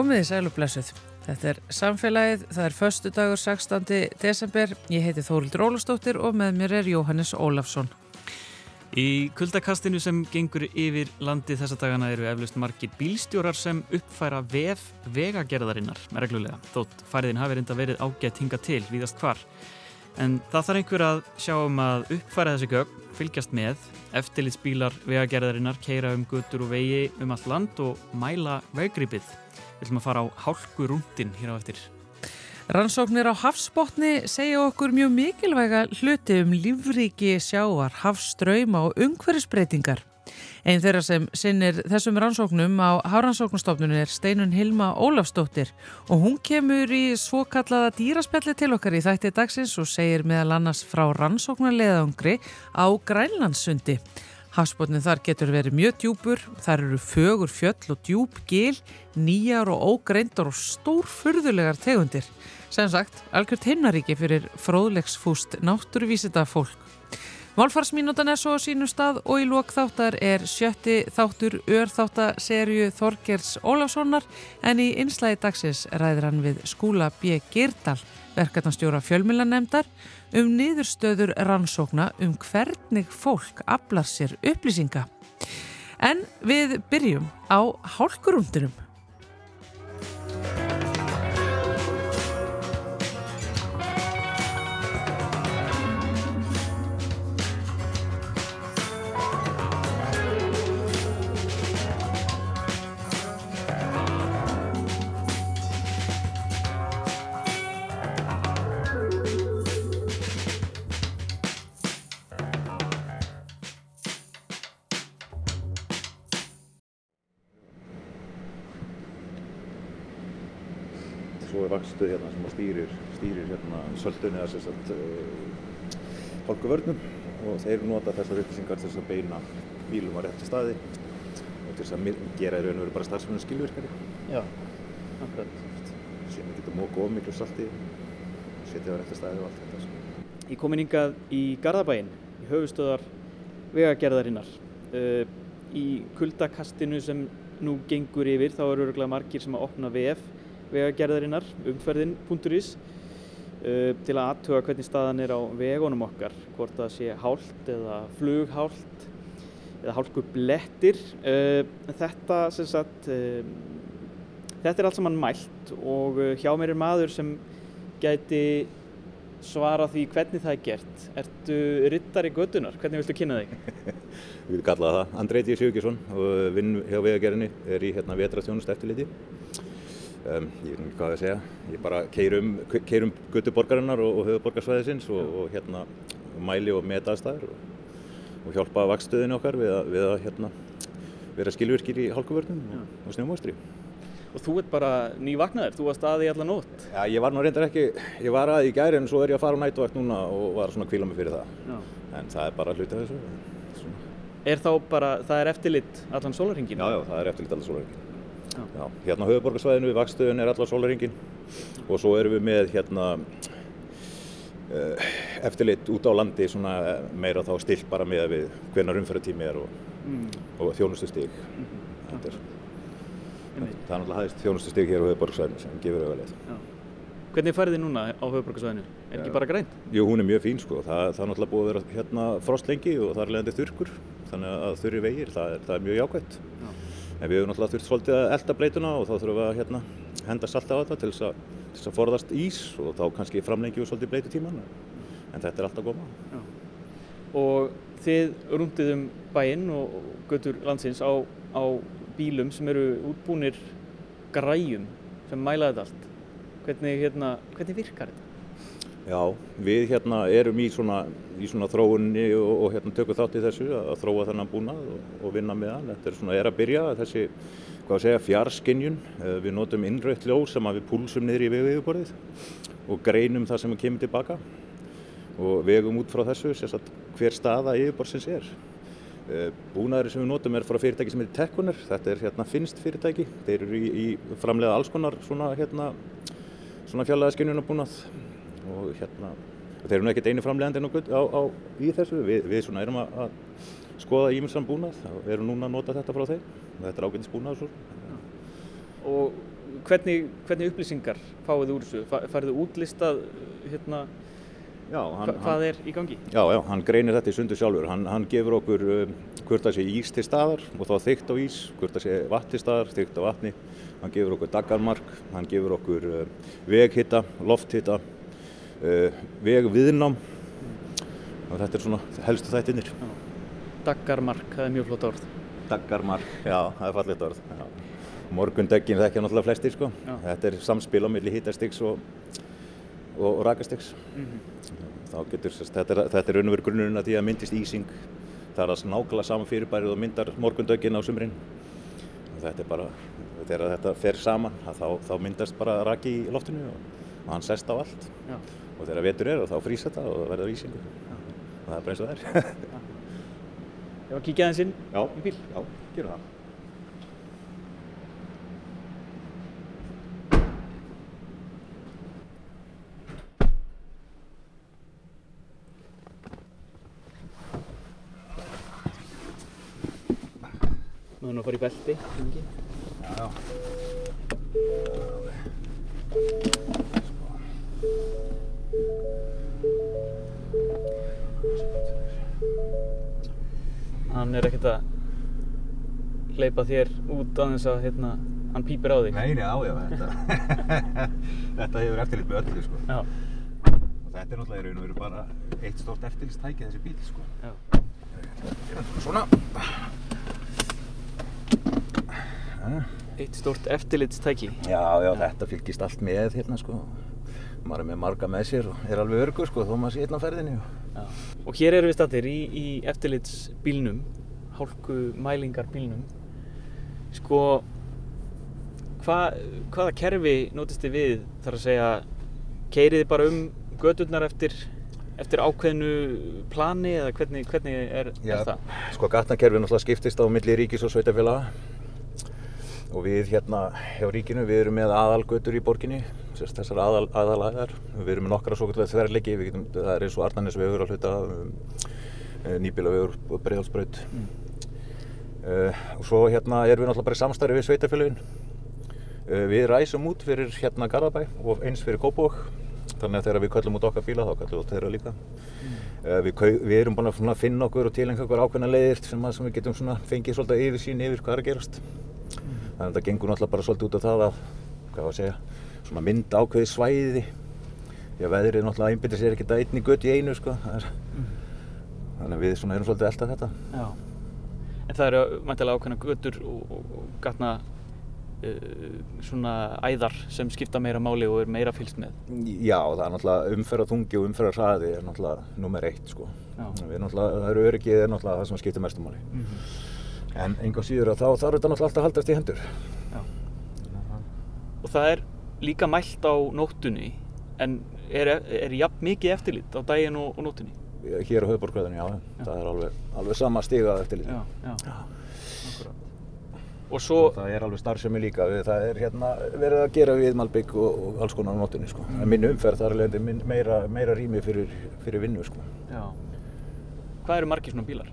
Komið í sælublessuð. Þetta er samfélagið, það er förstu dagur 16. desember. Ég heiti Þórildur Ólastóttir og með mér er Jóhannes Ólafsson. Í kuldakastinu sem gengur yfir landi þessa dagana eru eflust margir bílstjórar sem uppfæra vef vegagerðarinnar með reglulega. Þótt færiðin hafi reynda verið ágætt hinga til víðast hvar. En það þarf einhver að sjá um að uppfæra þessi gögn, fylgjast með, eftirlitsbílar vegagerðarinnar, keira um gutur og vegi um allt land og mæla veggripið. Við ætlum að fara á hálku rúndin hér á eftir. Rannsóknir á hafsbótni segja okkur mjög mikilvæga hluti um lífríki sjáar, hafströyma og umhverfisbreytingar. Einn þeirra sem sinnir þessum rannsóknum á Hárannsóknastofnunum er Steinun Hilma Ólafsdóttir og hún kemur í svo kallaða dýraspjalli til okkar í þætti dagsins og segir meðal annars frá rannsóknarleðangri á Grænlandssundi. Hafsbótnin þar getur verið mjög djúpur, þar eru fögur fjöll og djúp gil, nýjar og ógreindar og stórfurðulegar tegundir. Sem sagt, algjört himnaríki fyrir fróðlegsfúst náttúruvísita fólk. Málfarsmínútan er svo á sínum stað og í lók þáttar er sjötti þáttur örþáttaserju Þorgers Ólafssonar en í einslægi dagsins ræðir hann við skúla B. Girdal, verkefnastjóra fjölmjölanemdar, um niðurstöður rannsókna um hvernig fólk aflar sér upplýsinga. En við byrjum á hálkurúndunum. Vakstuð hérna sem stýrir, stýrir hérna söldunni eða uh, hálkuvörnum og þeir nota þessar upplýsingar til þess að beina bílum á rétti staði og til þess að gera í raun og veru bara starfsmennu skilvirkari Já, akkurat. sem við getum móka of miklu salti setja á rétti staði og allt þetta sko. Ég kom inn hingað í Garðabæinn, í höfustöðar vegagerðarinnar. Uh, í kuldakastinu sem nú gengur yfir þá eru örgulega margir sem að opna VF vegagerðarinnar, umferðin.is uh, til að aðtuga hvernig staðan er á vegunum okkar, hvort það sé hált eða flughált eða hálku blettir. Uh, þetta sagt, uh, þetta er allt saman mælt og hjá mér er maður sem gæti svara því hvernig það er gert. Ertu rittari gödunar? Hvernig viltu kynna þig? Við getum kallað það Andreiti Sigurgesson og vinn hjá vegagerðinni er í hérna vetraþjónust eftirliti um, ég veit ekki hvað að segja ég bara keirum, keirum götu borgarinnar og, og höfuborgarsvæðisins og, og hérna mæli og meta aðstæður og, og hjálpa vakstöðinu okkar við að, við að hérna, vera skilvirkir í hálkuvörnum og, snjómóstri. Og þú ert bara nývagnaður, þú varst að því alla nótt. Já, ég var nú reyndar ekki, ég var að í gæri en svo er ég að fara á nætuvakt núna og var svona kvíla mig fyrir það. Já. En það er bara hluti af þessu. Svona. Er þá bara, það er eftirlit allan sólarhingin? Já, já, það er eftirlit allar sólaringin. Já. Hérna á höfuborgarsvæðinu við vakstöðun er allar sólaringin og svo erum við með hérna uh, eftirlit út á landi svona eh, meira þá stilt bara með við hvernar umferðartími er og, Mm, og þjónustu stig. Þetta er, það er náttúrulega hæðist þjónustu stig hér á höfuborgarsvæðinu sem gefur auðvitað. Hvernig færið þið núna á höfuborgarsvæðinu? Er ekki Já. bara grænt? Jú, hún er mjög fín sko. Það, það er náttúrulega búið að vera hérna frost lengi og það er leiðandi þurrkur. Þannig að þurri vegir, það er, það er mjög jákvæmt. Já. En við hefum náttúrulega þurft svolítið að elda breytuna og þá þurfum við að hérna, henda salta á þetta til þess, að, til þess að forðast ís og þá kannski framlengjum við svolítið breytutíman. En þetta er alltaf góma. Og þið rúndið um bæinn og götur landsins á, á bílum sem eru útbúnir græjum sem mæla þetta allt. Hvernig, hérna, hvernig virkar þetta? Já, við hérna erum í svona, í svona þróunni og, og hérna tökum þátt í þessu að, þróa þennan búnað og, og vinna með hann. Þetta er svona, er að byrja þessi, hvað að segja, fjarskinjun. Eh, Við notum innrautt ljós sem við púlsum niður í vegviðuborðið og greinum það sem kemur tilbaka og vegum út frá þessu, sérst hver staða yfirborðsins er. Eh, Búnaður sem við notum er frá fyrirtæki sem heitir Tekkuner. Þetta er hérna finnst fyrirtæki. Þeir eru í, í framlega alls konar svona, hérna, svona fjarlæðaskinjunarbúnað og hérna og þeir eru nú ekkert einu framlegandi á, á, í þessu við, við svona erum að, að skoða ímjömsan búnað og erum núna að nota þetta frá þeim og þetta er ágætis búnað svo. Og hvernig, hvernig upplýsingar fáið úr þessu? Þið útlistað hérna, Já, hann, hva, hvað er í gangi? Já, já, hann greinir þetta í sundu sjálfur. Hann, hann gefur okkur um, hvort það sé ís til staðar og þá þykkt á ís, hvort það sé vatn til staðar, þykkt á vatni. Hann gefur okkur daggarmark, hann gefur okkur uh, veghitta, lofthitta, uh, vegviðnám og þetta er svona helstu þættinir. Daggarmark, það er mjög flott orð. Daggarmark, já, það er fallegt orð. Já. Morgundöggin þekkja náttúrulega flestir sko. Já. Þetta er samspil á milli hittastiks og, og, og rakastiks. Þá getur, sérst, þetta er, þetta er raun og veru grunnurinn að því að myndist ísing. Það er að nákvæmlega saman fyrirbærið og myndar morgundöggin á sumrin. Þetta er bara, þegar þetta fer saman, þá, þá myndast bara raki í loftinu og, og hann sest á allt. Já. Og þegar vetur er, þá frýs þetta og það verður ísingur. Og það er bara eins og það er. Ég var að kíkja aðeins inn já, í bíl. já, gerum það. Nú er nú að fara í belti. Já, já. Hann er ekkert að hleypa þér út á þess að hérna, hann pýpir á þig. Nei, nei, já, já, þetta, þetta hefur eftirlit með öllu, sko. Og þetta er náttúrulega í raun og veru bara eitt stórt eftirlitstæki þessi bíl, sko. Svona. Eitt stórt eftirlitstæki. Já, já, þetta fylgist allt með hérna, sko. Maður er með marga með sér og er alveg örgur, sko, þó maður sé einn á ferðinni. Já. Og hér erum við stattir í, í eftirlitsbílnum, hálku mælingarbílnum. Sko, hva, hvaða kerfi notist þið við þar að segja, keirið þið bara um gödurnar eftir, eftir ákveðnu plani eða hvernig, hvernig er, er það? sko, gatnakerfið náttúrulega skiptist á milli ríkis og sveitafélaga. Og við hérna hjá ríkinu, við erum með aðalgötur í borginni, sérst þessar aðal, aðalæðar. Við erum með nokkra svo við getum, það er eins og Arnarnesvegur að hluta, um, nýbílavegur og breiðhalsbraut. Mm. Uh, og svo hérna erum við náttúrulega bara í samstarfi við sveitafélagin. Uh, við ræsum út fyrir hérna Garðabæ og eins fyrir Kópavog. Þannig að þegar við köllum út okkar bíla þá köllum við út þeirra líka. Uh, við, við erum búin að finna okkur og tilengja okkur ákveðna leiðir sem, að, sem við getum svona fengið svolítið yfir sín yfir hvað er að gerast. Þannig að þetta gengur náttúrulega bara svolítið út af það að, hvað var að segja, svona mynda ákveðið svæði. Því að veðrið náttúrulega einbyttir sér ekkert að einni gött í einu sko. Er, þannig að við svona erum svolítið að elta þetta. Já. En það eru mæntilega ákveðna götur og, og, og gatna uh, svona æðar sem skipta meira máli og er meira fylgst með. Já, það er náttúrulega umferðarþungi og umferðarhraði er náttúrulega nummer eitt sko. Við erum náttúrulega, það eru öryggið er náttúrulega það sem skiptir mestu máli. En enga síður að þá þarf þetta náttúrulega alltaf að haldast í hendur. Já. Og það er líka mælt á nóttunni en er, er jafn mikið eftirlit á daginn og, og nóttunni? Hér á höfuborgræðinu, já, það er alveg, alveg sama stiga eftir lítið. Já, já. Akkurat. Og svo, Og það er alveg starfsemi líka, við, það er hérna verið að gera við Malbygg og, og alls konar á nóttunni sko. En minn umferð þar er minn- meira, meira rými fyrir, fyrir vinnu sko. já. Hvað eru margir svona bílar?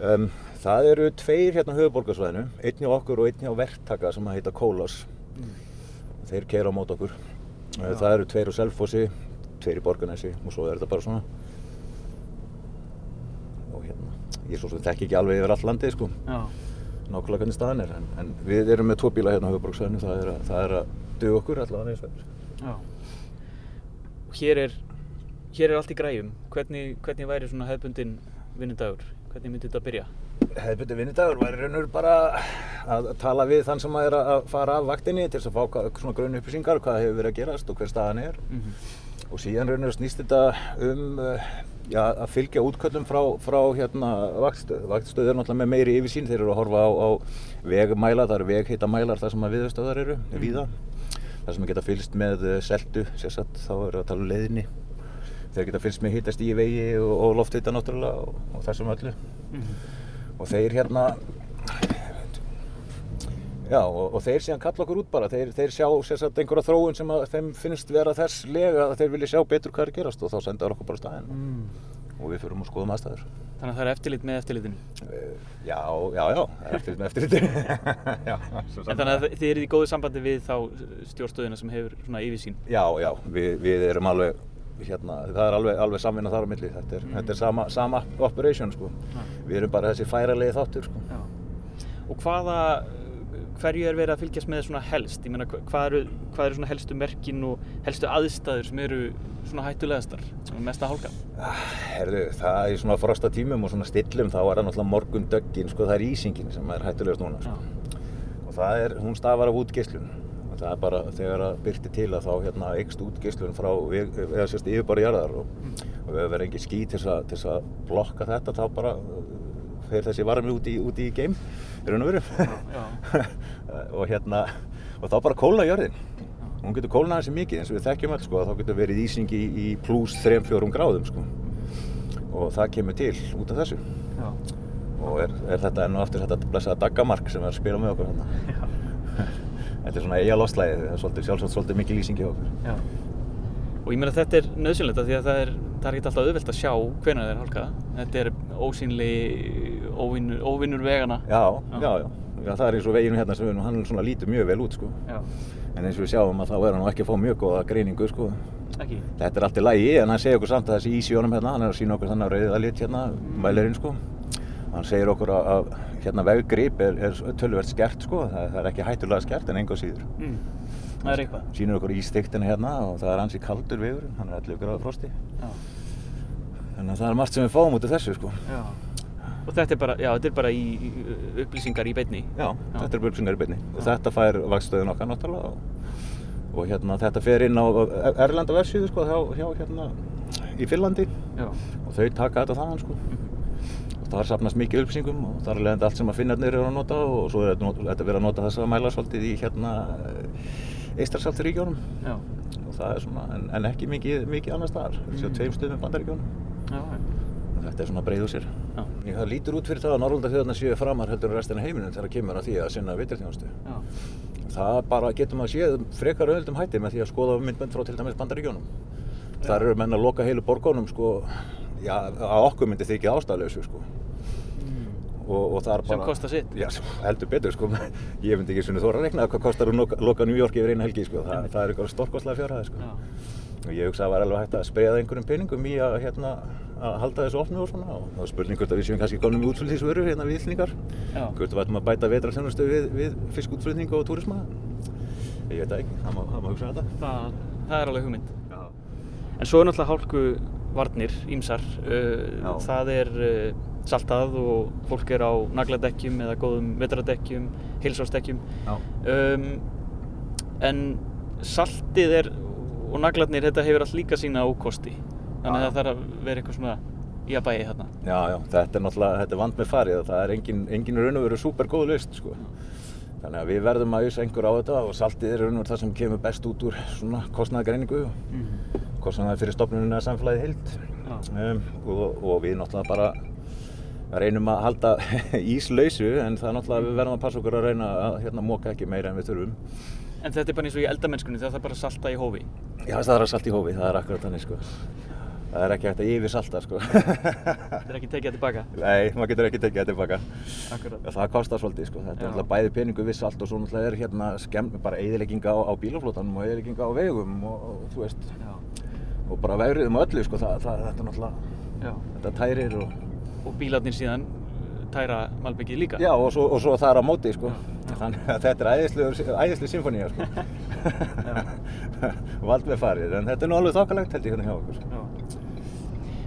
Um, það eru tveir hérna á höfuborgarsvæðinu, einn hjá okkur og einn hjá verktaka sem að heita Kólas. Þeir keira á mót okkur. Já. Það eru tveir á Selfossi, tveir í Borganesi og svo er þetta bara svona. Og hérna, ég svo sem þekki ekki alveg yfir all landið sko, nákvæmlega hvernig staðan er. En, en við erum með tvo bíla hérna á höfuborgarsvæðinu, það er að, það er að duga okkur allavega neins. Já. Og hér er, hér er allt í græjum. Hvernig, hvernig væri svona hefbundin vinnudagur? Hvernig myndi þetta byrja? Hefðbundi vinnudagur væri raunur bara að tala við þann sem er að fara af vaktinni til þess að fá svona grunn upplýsingar, hvað hefur verið að gerast og hver staðan er. Og síðan raunir snýst þetta um uh, já, að fylgja útköllum frá, frá hérna, vaktstöð. Vaktstöð er náttúrulega með meiri yfirsýn, þeir eru að horfa á, á vegmæla, það eru vegheitamælar þar sem að viðstöðar eru, mm. víða. Það sem geta fylgst með uh, seltu, sérstætt, þá eru að tala um leiðinni. Þeir geta fylgst með hittast í vegi og, og lofthita náttúrulega og, og þessum öllu. Og þeir hérna, Já, og, og þeir síðan kalla okkur út bara, þeir, þeir sjá sérstaklega einhverja þróun sem að þeim finnst vera þess lega að þeir vilja sjá betur hvað er gerast og þá senda okkur bara á staðinn. Mm. og við fyrum að skoðum aðstæður. Þannig að það er eftirlit með eftirlitinu? Já, já, já, er eftirlit með eftirlitinu. já, en þannig að þið eru í góðu sambandi við þá stjórnstöðina sem hefur svona yfirsýn? Já, já, við, við erum alveg, hérna, það er alveg, alveg samvinna þar á milli. Þetta er, mm. þetta er sama, sama operation, sko. Ja. Við erum bara þessi færalegi þáttur, sko. Já. Og hvaða hverju er verið að fylgjast með svona helst? Ég meina, hvað eru, hvað eru svona helstu merkin og helstu aðstæður sem eru svona hættulegastar, svona mesta hálka? Ah, herðu, það er svona frosta tímum og svona stillum, þá er það náttúrulega morgun döggin, sko, það er ísingin sem er hættulegast núna, sko. Og það er, hún stafar af útgeislun. Það er bara þegar það byrti til að þá hérna eikst útgeislun frá, eða sérst, yfirbara jarðar og, mm. og við verðum ekki skýt til þess að blokka þetta, þá bara fer þessi varmi út í, út í geim í raun og veru. Og hérna og þá bara kólna jörðin. Hún getur kólnað þessi mikið eins og við þekkjum alls sko þá getur verið ísing í, í pluss 3-4 gráðum sko. Og það kemur til út af þessu. Já. og er, er þetta enn og aftur þetta blessaða daggamark sem er að spila með okkur hérna þetta er svona eiga loslæði það er svolítið, sjálfsagt svolítið mikið lýsing í okkur. Já. og ég meina að þetta er nöðsynleita því að það er, það er ekki alltaf auðvelt að sjá hvernig það er hálka þetta er ósýnli óvinnur, óvinnur vegana. Já, já, já, já, það er eins og veginu hérna sem við, hann svona lítur mjög vel út sko. en eins og við sjáum að þá er hann ekki að fá mjög góða greiningu sko. þetta er allt í lægi en hann segir okkur samt að þessi ísjónum hérna, hann er að sína okkur þannig að rauða lit hérna, mælerinn sko. Hann segir okkur að, að hérna veggrip er, er tölverð skert sko það, það er ekki hættulega skert en enga síður mm. það er eitthvað sínur okkur ístiktina hérna og það er hansi kaldur vegur hann er 11 gráður frosti þannig að það er margt sem við fáum út af þessu sko já. Og þetta er bara, já, þetta er bara í, í upplýsingar í beinni? Já, já, þetta er upplýsingar í beinni. Og þetta fær vakstöðun okkar náttúrulega og, og hérna þetta fer inn á Erlanda versiðu sko, hjá, hjá hérna í Finlandi já. og þau taka þetta þaðan sko. Mm það sapnast mikið upplýsingum og það er leðandi allt sem að Finnarnir eru að nota og svo er þetta verið að nota þess að mæla svolítið í hérna Eistarsalturíkjónum og það er svona, en, en ekki mikið, mikið annar staðar, þessi á tveim stöðum bandaríkjónum. Þetta er svona breið úr sér. Já. Það lítur út fyrir það að Norrlanda þjóðarna séu framar heldur en restina heiminum þegar það kemur að því að sinna viturþjónustu. Það bara getur maður séð frekar auðvöldum hætti með því að skoða myndbönd frá til dæmis bandaríkjónum. Þar eru menn að loka heilu borgónum sko, já, að okkur myndi þykja ástæðlausu sko. Mm. Og, og bara, sem kostar sitt? Já, heldur betur sko. Ég myndi ekki svona þóra að rekna hvað kostar að loka, loka New York yfir eina helgi sko. Þa, það er eitthvað stórkostlega fjárhæði sko. Og ég hugsa að það var alveg hægt að spreja einhverjum peningum í að hérna að halda þessu opnu og svona og það var spurning hvort að við séum kannski konum útflutningsvöru hérna við Íslingar hvort við ættum að bæta vetrarþjónustu við, við fiskútflutning og túrisma ég veit það ekki, það má, það má hugsa þetta það, það er alveg hugmynd en svo er náttúrulega hálku varnir ímsar uh, það er uh, saltað og fólk er á nagladekkjum eða góðum vetradekkjum heilsástekkjum um, en saltið er og naglarnir þetta hefur allt líka sína ókosti. Þannig að það þarf að vera eitthvað svona í að bæja þarna. Já, já, þetta er náttúrulega, þetta er vand með farið það er engin, engin raun og veru super góð list sko. þannig að við verðum að auðsa einhver á þetta og saltið er raun og veru það sem kemur best út úr svona kostnæðagreiningu mm -hmm. Kostnæðag fyrir stopnununa samfélagið hild um, og, og við náttúrulega bara reynum að halda ís lausu en það er náttúrulega við verðum að passa okkur að reyna að hérna móka ekki meira en við þurfum En þetta er bara eins og í eldamennskunni það er bara salta í hófi? Já það er að salta í hófi, það er akkurat þannig sko það er ekki hægt að yfir salta sko. Það er ekki tekið það tilbaka? Nei, maður getur ekki tekið það tilbaka. Akkurat. Það kostar svolítið sko, þetta Já. er alltaf bæði peningu við salt og svo náttúrulega er hérna skemmt bara eðilegginga á, á bílaflótanum og eðilegginga á vegum og, og þú veist, Já. Og bara vegriðum og öllu sko, það, það, þetta er náttúrulega, þetta tærir og... Og bílarnir síðan tæra Malbyggið líka? Já, og svo, og svo það er á móti sko, þannig að þetta er æðislega symfónía sko. Vald með farið, en þetta er nú alveg þokkalegt held ég hérna hjá okkur. Já.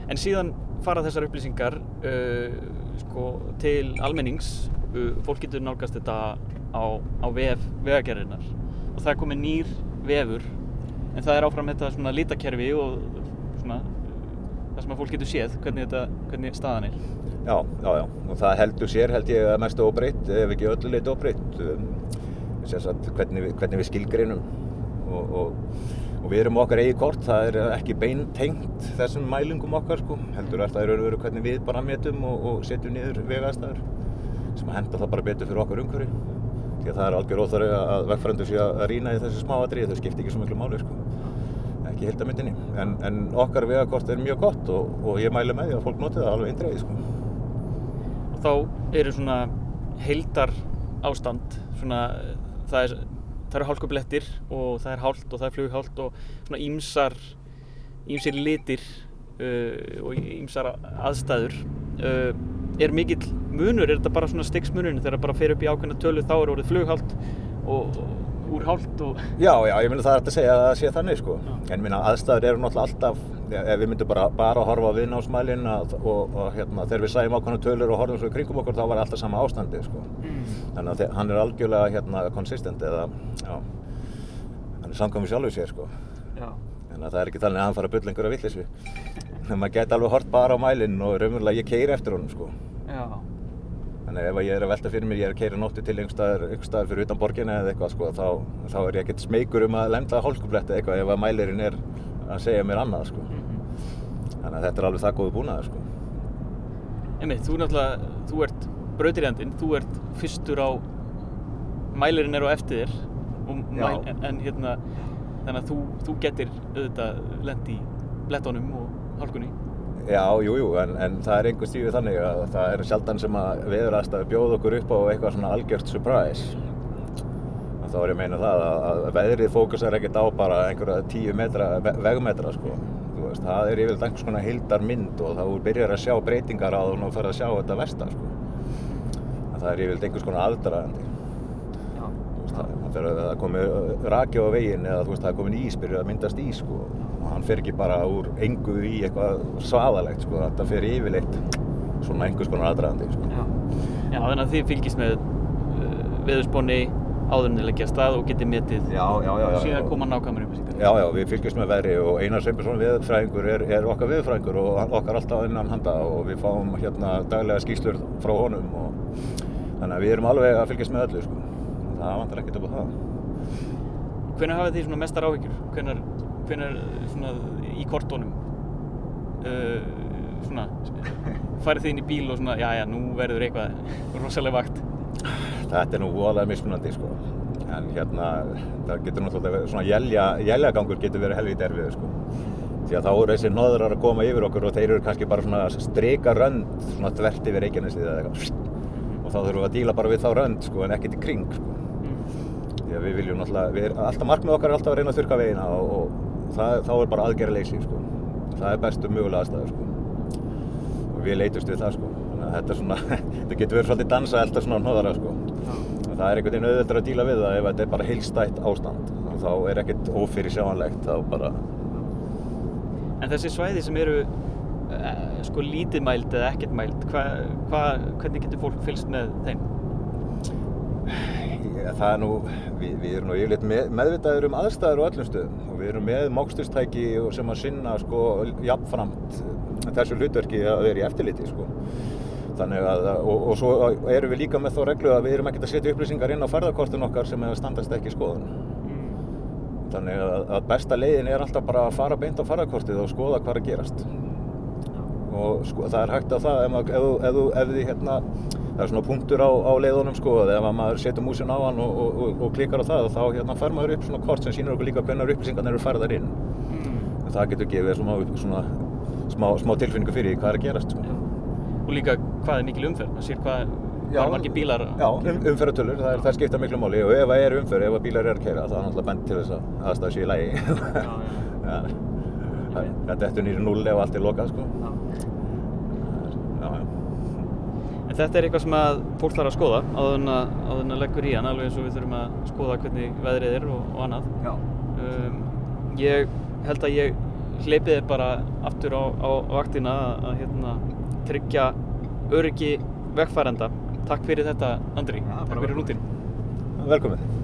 En síðan fara þessar upplýsingar uh, sko, til almennings, uh, fólk getur nálgast þetta á, á vef vegagerðinar og það er komið nýr vefur en það er áfram þetta svona lítakerfi og svona það sem að fólk getur séð hvernig, þetta, hvernig staðan er. Já, já, já. Og það heldur sér held ég að mest óbreytt ef ekki öllu leiti óbreytt. Um, hvernig, hvernig við skilgreinum. Og, og og við erum okkar eigi kort, það er ekki beintengt þessum mælingum okkar sko. heldur að það eru verið hvernig við bara metum og, og setjum niður vegaðstæður sem að henda það bara betur fyrir okkar umhverfi því að það er algjör óþarri að vegfærandur sé að rýna í þessu smáadri þau skiptir ekki svo miklu máli sko. ekki hildamindinni. En, en okkar vegakort er mjög gott og, og ég mælu með því að fólk noti það alveg eindreiði sko. Og þá eru svona heildar ástand, svona það, er, það eru hálkublettir og það er hált og það er flughált og svona ímsar, ímsir litir uh, og ímsar aðstæður. Uh, er mikill munur, er þetta bara svona styggsmunurinn þegar það bara fer upp í ákveðna tölu þá er orðið flughált og, og úr hált og... Já, já, ég myndi það er að segja að það sé þannig sko. En minna aðstæður eru náttúrulega alltaf, ef við myndum bara, bara að horfa á viðnámsmælinn og, og hérna, þegar við sæjum ákveðna tölur og horfum svo kringum okkur þá var alltaf sama ástandi sko. Mm. Þannig að hann er algjörlega hérna konsistent eða, já, hann er samkvæmur sjálfur sér sko. Já. Þannig að það er ekki þannig að hann fara að bylla einhverja villisvi. maður geti alveg hort bara á mælinn og raunverulega ég keiri eftir honum sko. Já. Þannig ef ég er að velta fyrir mér, ég er að keira nótti til einhver staðar, fyrir utan borginni eða eitthvað sko, þá, þá er ég ekkert smeykur um að lenda hólskubletti eitthvað ef að mælirinn er að segja mér annað sko. -hmm. Þannig að þetta er alveg það góðu búnaður sko. Einmitt, þú náttúrulega, þú ert brautirjandinn, þú ert fyrstur á, mælirinn er á eftir þér, mæl, en, en hérna, þannig að þú, þú getur auðvitað lendi í blettónum og hálkunni. Já, jújú, jú, en, en það er einhver stífið þannig að það er sjaldan sem að viðraðstæði bjóð okkur upp á eitthvað svona algjört surprise. Þá er ég að meina það að, að veðrið fókusar ekkert á bara einhverja tíu metra, vegmetra sko. Veist, það er yfirlega einhvers konar hildar mynd og þá byrjar að sjá breytingar á það og fyrir að sjá þetta versta sko. Það er yfirlega einhvers konar aðdraðandi. Þegar það komir raki á veginn eða veist, það er komin ís, byrjar að myndast ís sko hann fer ekki bara úr engu í eitthvað svaðalegt sko, þetta fer yfirleitt svona einhvers konar aðdraðandi sko. Já. Já, þannig að þið fylgist með uh, veðursponni áðurnilegja stað og getið metið já, já, já, síðan koma nákvæmur upplýsingar. Já, já, við fylgjast með veðri og Einar Sveinbjörnsson veðurfræðingur er, er okkar veðurfræðingur og okkar alltaf innan handa og við fáum hérna daglega skýslur frá honum og þannig að við erum alveg að fylgjast með öllu sko. Það vantar ekkert upp á það. Hvernig hafið þið svona mestar áhyggjur? Hvernig hvernig svona í kortónum uh, svona farið þið inn í bíl og svona já já nú verður eitthvað rosalega vakt. Þetta er nú óalega mismunandi sko. En hérna það getur náttúrulega svona jælja, jæljagangur getur verið helvið derfið sko. Því að þá eru þessi nóðurar að koma yfir okkur og þeir eru kannski bara svona streika rönd svona þvert yfir Reykjanesið eða eitthvað. Og þá þurfum við að díla bara við þá rönd sko en ekkert í kring sko því að við viljum náttúrulega, við, alltaf markmið okkar er alltaf að reyna að þurka vegina og, og það, þá er bara aðgerraleysi sko. það er bestu mögulega aðstæður sko. og við leytumst við það sko. þetta, svona, þetta getur verið svolítið dansa elda svona nóðara sko. það er einhvern veginn auðvitað að díla við það ef þetta er bara heilstætt ástand þá er ekkert ófyrir sjáanlegt bara... En þessi svæði sem eru eh, sko lítið mæld eða ekkert mæld hva, hva, hvernig getur fólk fylgst með þeim? Það er nú, við, við erum nú yfirleitt með, meðvitaður um aðstæður og öllum stöðum og við erum með mókstustæki sem að sinna sko jafnframt þessu hlutverki að vera í eftirliti sko. Þannig að, og, og svo erum við líka með þá reglu að við erum ekkert að setja upplýsingar inn á ferðarkortin okkar sem standast ekki skoðun. Mm. Þannig að, að besta leiðin er alltaf bara að fara beint á ferðarkortið og skoða hvað er að gerast. Og sko, það er hægt að það ef, ef, ef, ef því hérna það er svona punktur á, á leiðunum sko ef maður setur músin á hann og, og, og, og klikkar á það þá hérna fær maður upp svona kort sem sínur okkur líka hvernig upplýsingarna eru færðar inn. Mm. það getur gefið svona, svona smá, smá tilfinningu fyrir hvað er að gerast sko. og líka hvað er mikil umferð? Það sér hvað Já, margir bílar já, um, umferðartölur, það, það skipta miklu máli. Og ef það er umferð, ef bílar er að kæra það er náttúrulega bent til þess að aðstæða sér í lægi þetta er nýri null ef allt er lokað sko. Þetta er eitthvað sem að fólk þarf að skoða áður en að, leggur í hann alveg eins og við þurfum að skoða hvernig veðrið er og, og annað. Um, ég held að ég hleypiði bara aftur á, á vaktina að, að hérna, tryggja öryggi vegfærenda Takk fyrir þetta Andri, ja, takk fyrir rútin Velkomin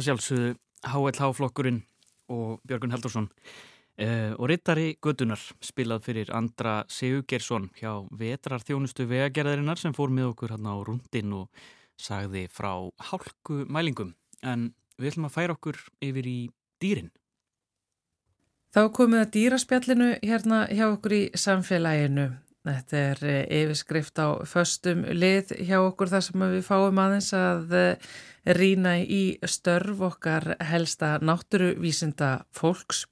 er sjálfsögðu HLH-flokkurinn og Björgun Heldursson uh, og Rittari Götunar spilað fyrir Andra Sigurgersson hjá vetrarþjónustu vegagerðarinnar sem fór með okkur hérna á rundin og sagði frá hálku mælingum en við ætlum að færa okkur yfir í dýrin. Þá komið að dýraspjallinu hérna hjá okkur í samfélaginu. Þetta er eh, yfirskrift á föstum lið hjá okkur þar sem við fáum aðeins að eh, rýna í störf okkar helsta náttúruvísinda fólks.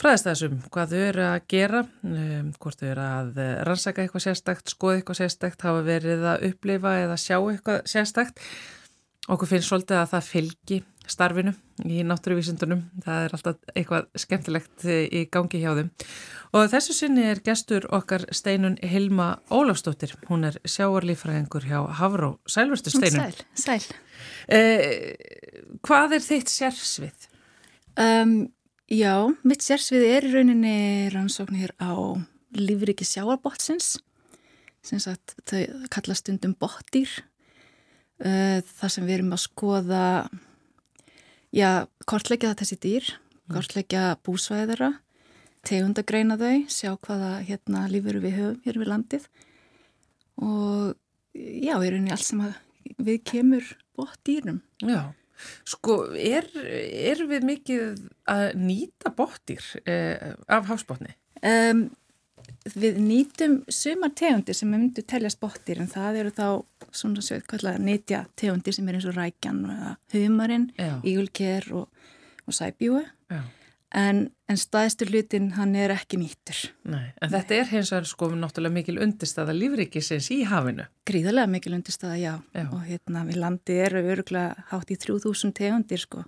Fræðist þessum hvað þau eru að gera, um, hvort þau eru að rannsaka eitthvað sérstakt, skoða eitthvað sérstakt, hafa verið að upplifa eða sjá eitthvað sérstakt. Okkur finnst svolítið að það fylgi starfinu í náttúruvísindunum. Það er alltaf eitthvað skemmtilegt í gangi hjá þeim. Og þessu sinni er gestur okkar steinun Hilma Ólafstóttir. Hún er sjáarlífræðingur hjá Havró. Sælverstu steinun. Sæl, sæl. Eh, hvað er þitt sérsvið? Um, já, mitt sérsvið er í rauninni rannsóknir á lífriki sjáarbótsins. Sem sagt, þau kallast stundum bóttýr. Uh, þar sem við erum að skoða já, kortleggja þessi dýr, mm. kortleggja búsvæðara, tegundagreina þau, sjá hvaða hérna, lífur við höfum hér við landið og já, er einnig allt sem við kemur bótt dýrum. Já, sko, er, er við mikið að nýta bóttir eh, af hafsbótni? Um, við nýtum sumar tegundir sem við myndum teljast bóttir en það eru þá svona sögð kallega nýtja tegundir sem er eins og rækjan og humarinn, ígulker og, og sæbjúi en, en staðistur hlutin hann er ekki nýttur. Nei, en þetta er hins vegar sko náttúrulega mikil undirstaða lífrikisins í hafinu. Gríðarlega mikil undirstaða, já. já. Og hérna við landi eru öruglega hátt í 3000 tegundir sko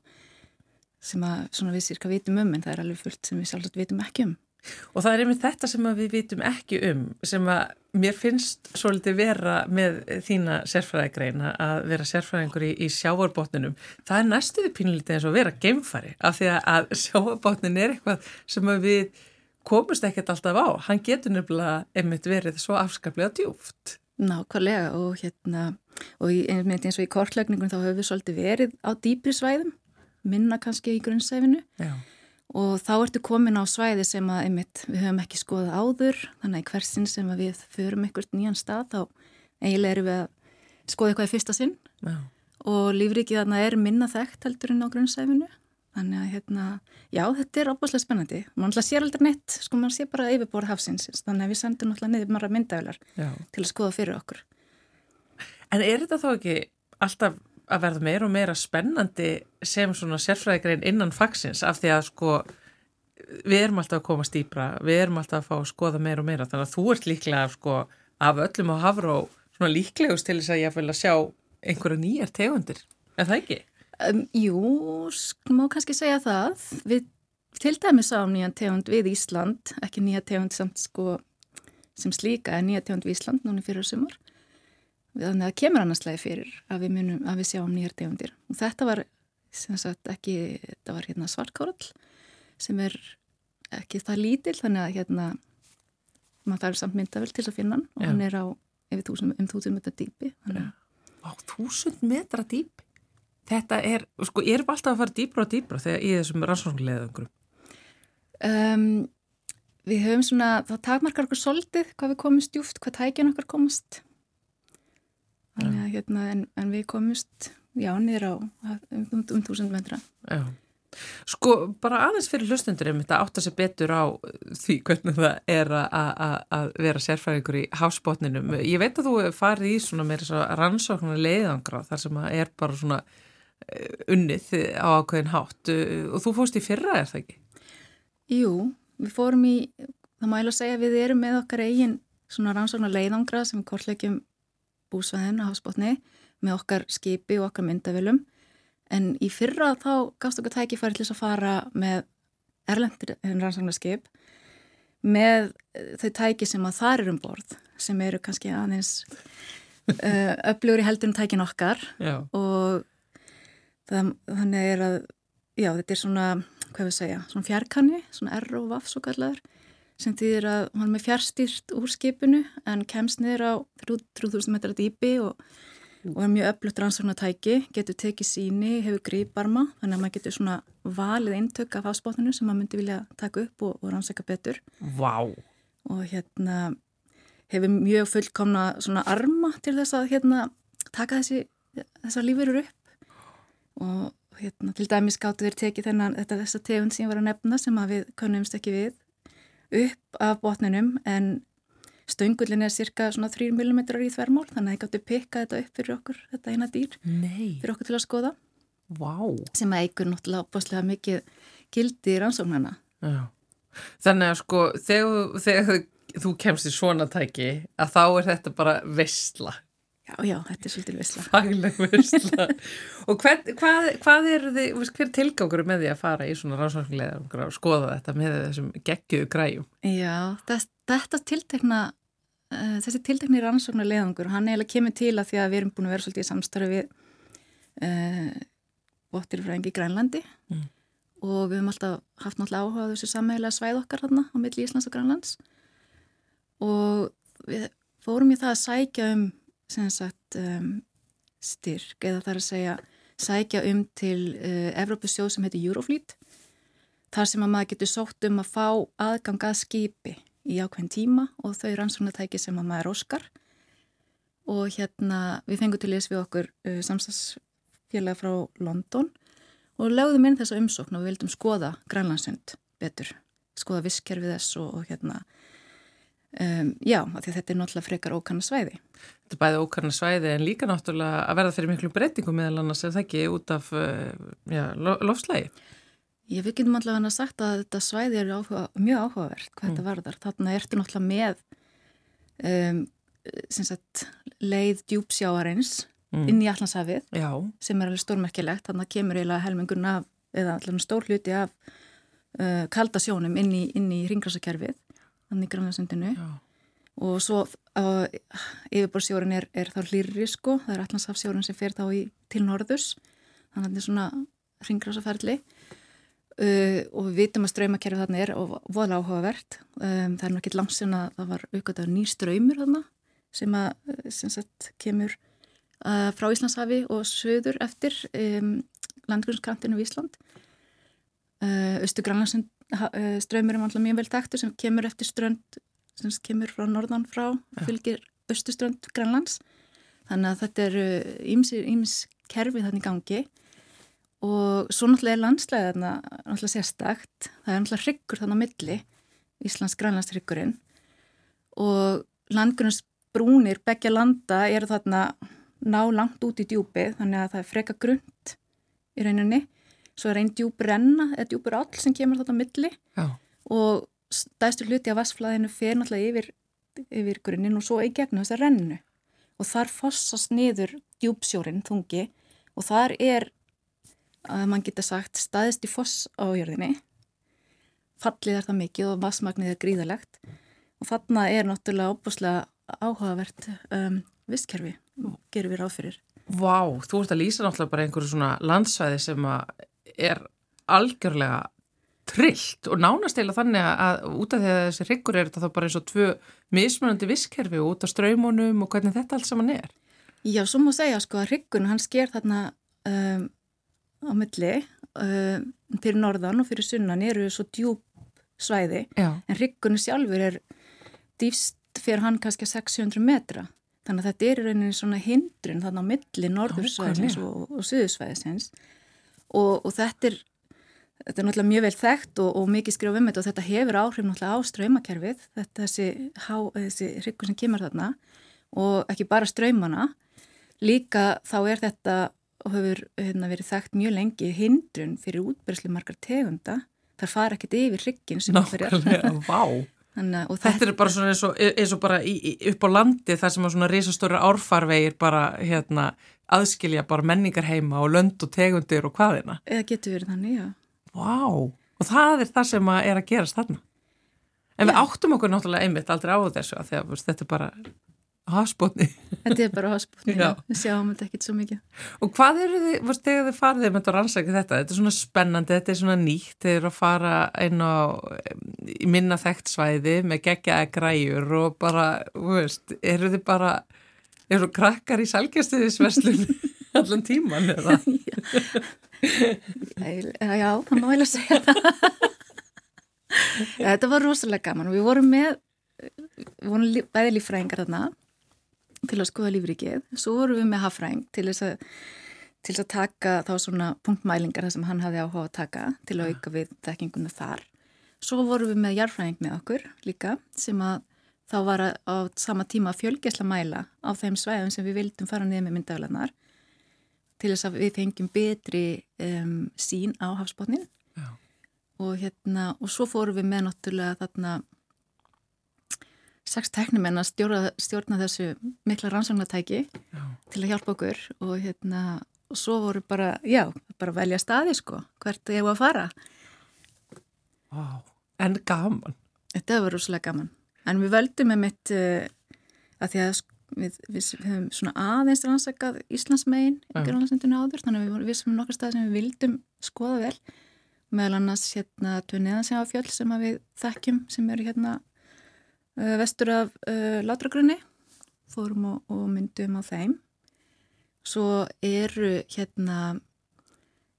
sem að svona við sirka vitum um en það er alveg fullt sem við sjálfsagt vitum ekki um. Og það er einmitt þetta sem við vitum ekki um sem að mér finnst svolítið vera með þína sérfræðigreina að vera sérfræðingur í, í sjáarbótninum. Það er næstuði pínlítið eins og vera geimfari af því að sjáarbótnin er eitthvað sem við komumst ekkert alltaf á. Hann getur nefnilega einmitt verið svo afskaplega djúft. Nákvæmlega og hérna og einmitt eins og í kortlegningum þá höfum við svolítið verið á dýpri svæðum minna kannski í grunnsæfinu. Já og þá ertu komin á svæði sem að einmitt, við höfum ekki skoðað áður. Þannig að hversin sem að við förum einhvert nýjan stað þá eiginlega erum við að skoða eitthvað í fyrsta sinn. Já. og lífrikið þarna er minna þekkt heldur en á grunnsæfinu þannig að hérna, já þetta er opaslega spennandi. Mann alltaf sér aldrei neitt, sko mann sé bara yfirborð hafsins, þannig að við sendum alltaf niður marra myndavelar til að skoða fyrir okkur. En er þetta þá ekki alltaf að verða meira og meira spennandi sem svona sérfræðigrein innan fagsins af því að sko við erum alltaf að koma stýpra, við erum alltaf að fá að skoða meira og meira. Þannig að þú ert líklega sko af öllum á hafró svona líklegust til þess að ég vil að sjá einhverja nýjar tegundir, er það ekki? Um, jú, má kannski segja það, við til dæmis á nýjan tegund við Ísland, ekki nýja tegund samt sko sem slíka er nýja tegund við Ísland núni fyrir sumar þannig að það kemur annarslega fyrir að við, munum, að við sjáum nýjar tegundir og þetta var sagt, ekki, þetta var hérna svartkórall sem er ekki það lítil þannig að hérna maður þarf samt myndavel til að finna hann og Já. hann er á yfir þúsund, um þúsund metra dýpi Á þúsund metra dýpi? Þetta er, sko, erum við alltaf að fara dýbra og dýbra þegar í þessum rannsóknleðangrum? Um, við höfum svona, það takmarkar okkur soldið hvað við komumst djúft, hvað tækjan okkar komast Þannig að hérna, en, en við komumst, já, niður á um, um, um þúsund metra. Já. Sko, bara aðeins fyrir hlustundur er mitt að átta sig betur á því hvernig það er að vera sérfæðingur í hásbótninum. Ég veit að þú farið í svona meira rannsóknar leiðangra þar sem að er bara svona eh, unnið á ákveðin hátt og þú fórst í fyrra, er það ekki? Jú, við fórum í, það mælu að segja við erum með okkar eigin svona rannsóknar leiðangra sem kortlegjum búsvæðin á hafsbótni með okkar skipi og okkar myndavilum en í fyrra þá gafst okkur tækifæri til að fara með erlendir rannsóknarskip með eh, þau tæki sem að þar eru um borð sem eru kannski aðeins uh, öflugur í heldurum tækin okkar. Já. og það, þannig er að já þetta er svona, hvað við segja svona fjarkanni, svona R og vaff svo kallar sem þýðir að hann er fjárstýrt úr skipinu en kemst niður á 3000 metrar dýpi og og er mjög öflugt rannsóknartæki, getur tekið síni, hefur gríparma, þannig að maður getur svona valið eintök af hafsbóttunum sem maður myndi vilja taka upp og, og rannsaka betur. Vá! Og hérna hefur mjög fullkomna svona arma til þess að hérna taka þessi, þessa lífurur upp og hérna til dæmis gáttu þeir tekið þennan þetta þessa tegund sem ég var að nefna sem að við konumst ekki við upp af botninum en stöngullin er cirka svona 3 mm í þvermál þannig að þið gáttu pikka þetta upp fyrir okkur þetta eina dýr Nei. fyrir okkur til að skoða Vá! sem að eigur náttúrulega opaslega mikið gildi í rannsóknarna Já. Þannig að sko þegar, þegar þú kemst í svona tæki að þá er þetta bara vestla Já, já, þetta er svolítið vissla fagleg vestla og hvern, hvað, hvað er þið, hver er tilgangur með því að fara í svona rannsóknlega og skoða þetta með þessum geggiðu græjum? Já, þess, þetta tiltekna uh, þessi tiltekni rannsóknarleðangur hann eiginlega kemur til að því að við erum búin að vera svolítið í samstarfi við uh, Vottirfræðingi í Grænlandi. Mm. og við höfum alltaf haft náttúrulega áhuga á þessu sammeðilega svæð okkar þarna á milli Íslands og Grænlands. Og við fórum í það að sækja um sem sagt um, styrk eða það er að segja sækja um til uh, Evrópusjóð sem heitir Eurofleet þar sem að maður getur sótt um að fá aðgang að skipi í ákveðin tíma og þau rannsóknartæki sem að maður óskar. Og hérna við fengum til þess við okkur uh, samstagsfélag frá London og lögðum inn þessa umsókn og við vildum skoða Grænlandsund betur, skoða visskerfið þess og, og hérna um, já, að þetta er náttúrulega frekar ókanna svæði. Þetta er bæði ókarna svæði en líka náttúrulega að verða fyrir miklu breytingum meðal annars er það ekki út af uh, já, lo- lofslægi. Ég við getum allavega að sagt að þetta svæði er áhuga, mjög áhugavert hvað þetta varðar. Þarna ertu náttúrulega með um, sagt, leið djúpsjáarins Mm. inn í Allandshafið Já, sem er alveg stórmerkilegt. Þannig kemur eiginlega helmingurinn af, eða allavega stór hluti af uh, kalda sjónum inn í, í ringrásakerfið, þannig já. Og svo uh, yfirborðsjórin er, er þá hlýrri sko, það er Allandshafsjórin sem fer þá í, til norðus, þannig að þetta er svona ringrásaferli. Uh, og við vitum að ströymakerfið þarna er og voðalega áhugavert. Um, það er náttúrulega langt sem að það var aukvæmt nýr ströymur þarna sem að uh, sem sagt, kemur uh, frá Íslandshafi og söður eftir um, landgrunnskrantinu í Ísland. Östu Grænlandsund uh, ströymur er mjög vel þekktur sem kemur eftir strönd sem kemur frá norðan frá Já. fylgir östu strönd Grænlands. Þannig að þetta eru íms kerfi þannig gangi og svo náttúrulega er landslega þarna náttúrulega sérstakt. Það er náttúrulega hryggur þannig á milli, Íslands Grænlands hryggurinn og landgrunnsbrúnir begja landa eru þarna ná langt út í djúpið þannig að það er freka grund í rauninni. Svo er einn djúp renna eða djúpur all sem kemur þarna milli. Já, og stæðstur hluti af vassflæðinu fer náttúrulega yfir, yfir grunnin og svo í gegnum þessa rennu. Og þar fossast niður djúpsjórin þungi og þar er að mann geta sagt staðist í foss á jörðinni. Fallið er það mikið og vassmagnið er gríðalegt og þarna er náttúrulega óbúslega áhugavert um, visskerfi, gerum við ráð fyrir. Vá, þú ert að lýsa náttúrulega bara einhverju svona landsvæði sem að er algjörlega trillt og nánast eila þannig að út af því að þessi hryggur er þetta þá bara eins og tvö mismunandi visskerfi út af ströymunum og hvernig þetta allt saman er. Já, svo má segja sko að hryggun hann sker þarna um, á milli um, fyrir norðan og fyrir sunnan eru svo djúb svæði Já. en hryggunni sjálfur er dýfst fyrir hann kannski að 600 metra þannig að þetta er í rauninni svona hindrun þarna á milli norðursvæðisins og, og suðursvæðisins og, og þetta er þetta er náttúrulega mjög vel þekkt og, og mikið skrifa um þetta og þetta hefur áhrif náttúrulega á ströymakerfið þetta þessi, þessi hryggur sem kemur þarna og ekki bara ströymana líka þá er þetta og hefur hérna, verið þekkt mjög lengi hindrun fyrir útbyrðslu margar tegunda þar fara ekkert yfir hryggin sem vá. Þannig, og Þetta er bara svona eins og, eins og bara í, í, upp á landi þar sem að svona risastóra árfarvegir bara hérna aðskilja bara menningar heima og lönd og tegundir og hvaðina. eða getur verið þannig, já. Vá, og það er það sem að er að gerast þarna. En við Já. áttum okkur náttúrulega einmitt aldrei á þessu að að veist, þetta er bara hafsbótni. Þetta er bara háspútni, Já. við sjáum þetta ekkert svo mikið. Og hvað eru þið, veist, þegar þið farið með þetta rannsækja þetta, þetta er svona spennandi, þetta er svona nýtt, þið eru að fara inn á minna þekkt svæði með geggjaða græjur og bara, veist, eru þið bara, Er þú krakkar í salgjastiðisverslun allan tíman eða? já, já, það má ég að segja það. Þetta var rosalega gaman og við vorum með, við vorum bæði lífræðingar þarna til að skoða lífrikið. Svo vorum við með hafræðing til þess að til að taka þá svona punktmælingar þar sem hann hafði áhuga að taka til að auka við þekkinguna þar. Svo vorum við með jarfræðing með okkur líka sem að þá var á sama tíma fjölgesla mæla á þeim svæðum sem við vildum fara niður með myndaglanar til þess að við fengjum betri um, sín á hafsbótnin og hérna og svo fórum við með náttúrulega þarna sex teknumenn að stjórna, stjórna þessu mikla rannsóknartæki til að hjálpa okkur og hérna og svo voru bara, já, bara velja staði sko, hvert ég var að fara. Wow, en gaman. Þetta var rosalega gaman en við völdum með mitt uh, að því að við, við, við höfum svona aðeins rannsakað Íslandsmegin í Grönlandsendunni áður, þannig að við vissum nokkar stað sem við vildum skoða vel. Meðal annars hérna Tuneðansjá fjöll sem við þekkjum sem eru hérna uh, vestur af uh, Látragrunni fórum og, og myndum á þeim. Svo eru hérna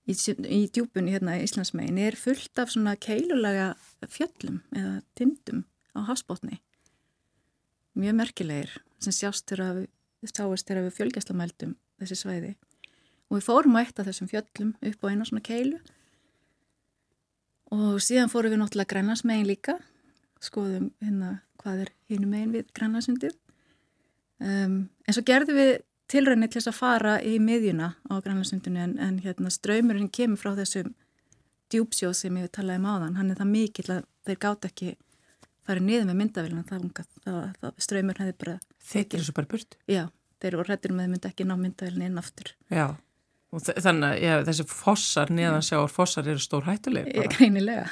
í, í djúbunni hérna í Íslandsmegin er fullt af svona keilulega fjöllum eða tindum á hafsbótni mjög merkilegir sem sjást þegar við fjölgjastlamældum þessi svæði. Og við fórum eitt af þessum fjöllum upp á eina svona keilu. Og síðan fórum við náttúrulega grænlandsmegin líka. Skoðum hérna hvað er hinu megin við grænlandsundið. Um, en svo gerðum við tilrænið til þess að fara í miðjuna á grænlandsundinu en, en hérna ströymurinn kemur frá þessum djúpsjóð sem ég talaði um áðan. Hann er það mikill að þeir gátt ekki farið niður með myndavélina það, það, það ströymur hefði bara gerur svo bara burt? Já, þeir voru rættir með myndi ekki ná myndavélina inn aftur. Já, og þannig að ja, þessi fossar neðan sjáur fossar eru stór hættuleg Greinilega.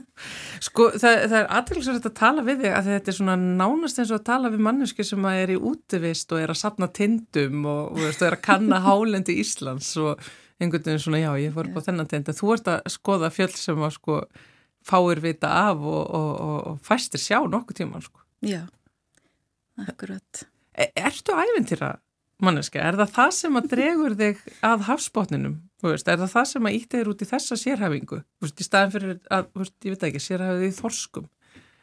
Sko það, það er aðtæklusverðið að tala við þig að þetta er svona nánast eins og að tala við manneski sem að er í útivist og er að sapna tindum og, og veist, er að kanna hálendi Íslands og einhvern veginn svona já ég fór upp á þennan tind. Þú ert að skoða fjöld sem að sko fáir vita af og, og, og fæstir sjá nokkuð tíma sko. Já, akkurat e Ertu æfintýra manneski? Er það það sem að dregur þig að hafsbótninum? Veist, er það það sem að ítti þér út í þessa sérhæfingu? Veist, í staðin fyrir að, veist, ég veit ekki, sérhæfið í þorskum?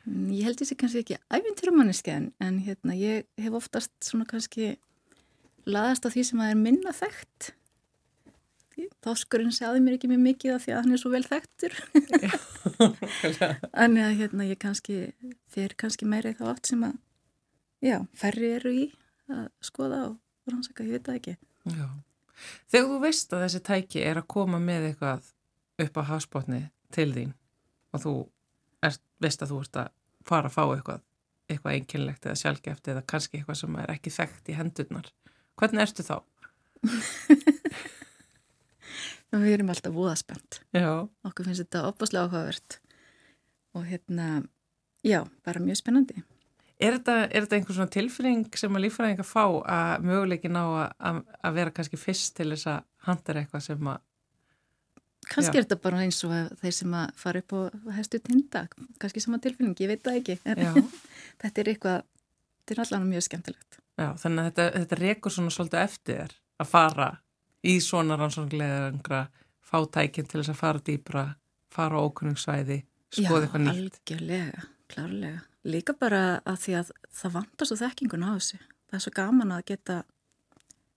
Mm, ég held þessi kannski ekki æfintýra manneski en, en hérna, ég hef oftast svona kannski laðast á því sem að er minna þekkt þáskurinn segði mér ekki mjög mikið af því að hann er svo vel þekktur en hérna ég kannski fer kannski meira í þá átt sem að já, ferri eru í að skoða og rannsaka, ég veit það ekki Já, þegar þú veist að þessi tæki er að koma með eitthvað upp á hafsbótni til þín og þú er, veist að þú ert að fara að fá eitthvað eitthvað einkynlegt eða sjálfgeft eða kannski eitthvað sem er ekki þekkt í hendurnar hvernig ertu þá? Við erum alltaf voðaspennt. Já. Okkur finnst þetta opaslega áhugavert og hérna, já, bara mjög spennandi. Er þetta, er þetta einhvern svona tilfinning sem að lífræðingar fá að möguleikin á að, að vera kannski fyrst til þess að handla eitthvað sem að... Kannski já. er þetta bara eins og þeir sem að fara upp og hefstu tinda, kannski sama tilfinning, ég veit það ekki. þetta er eitthvað, þetta er allavega mjög skemmtilegt. Já, þannig að þetta, þetta rekur svona svolítið eftir að fara í svona rannsóknleðangra fátækinn til þess að fara dýbra, fara á ókunningssvæði, skoða eitthvað nýtt. Já, algjörlega, klárlega. Líka bara að því að það vantar svo þekkingun á þessu. Það er svo gaman að geta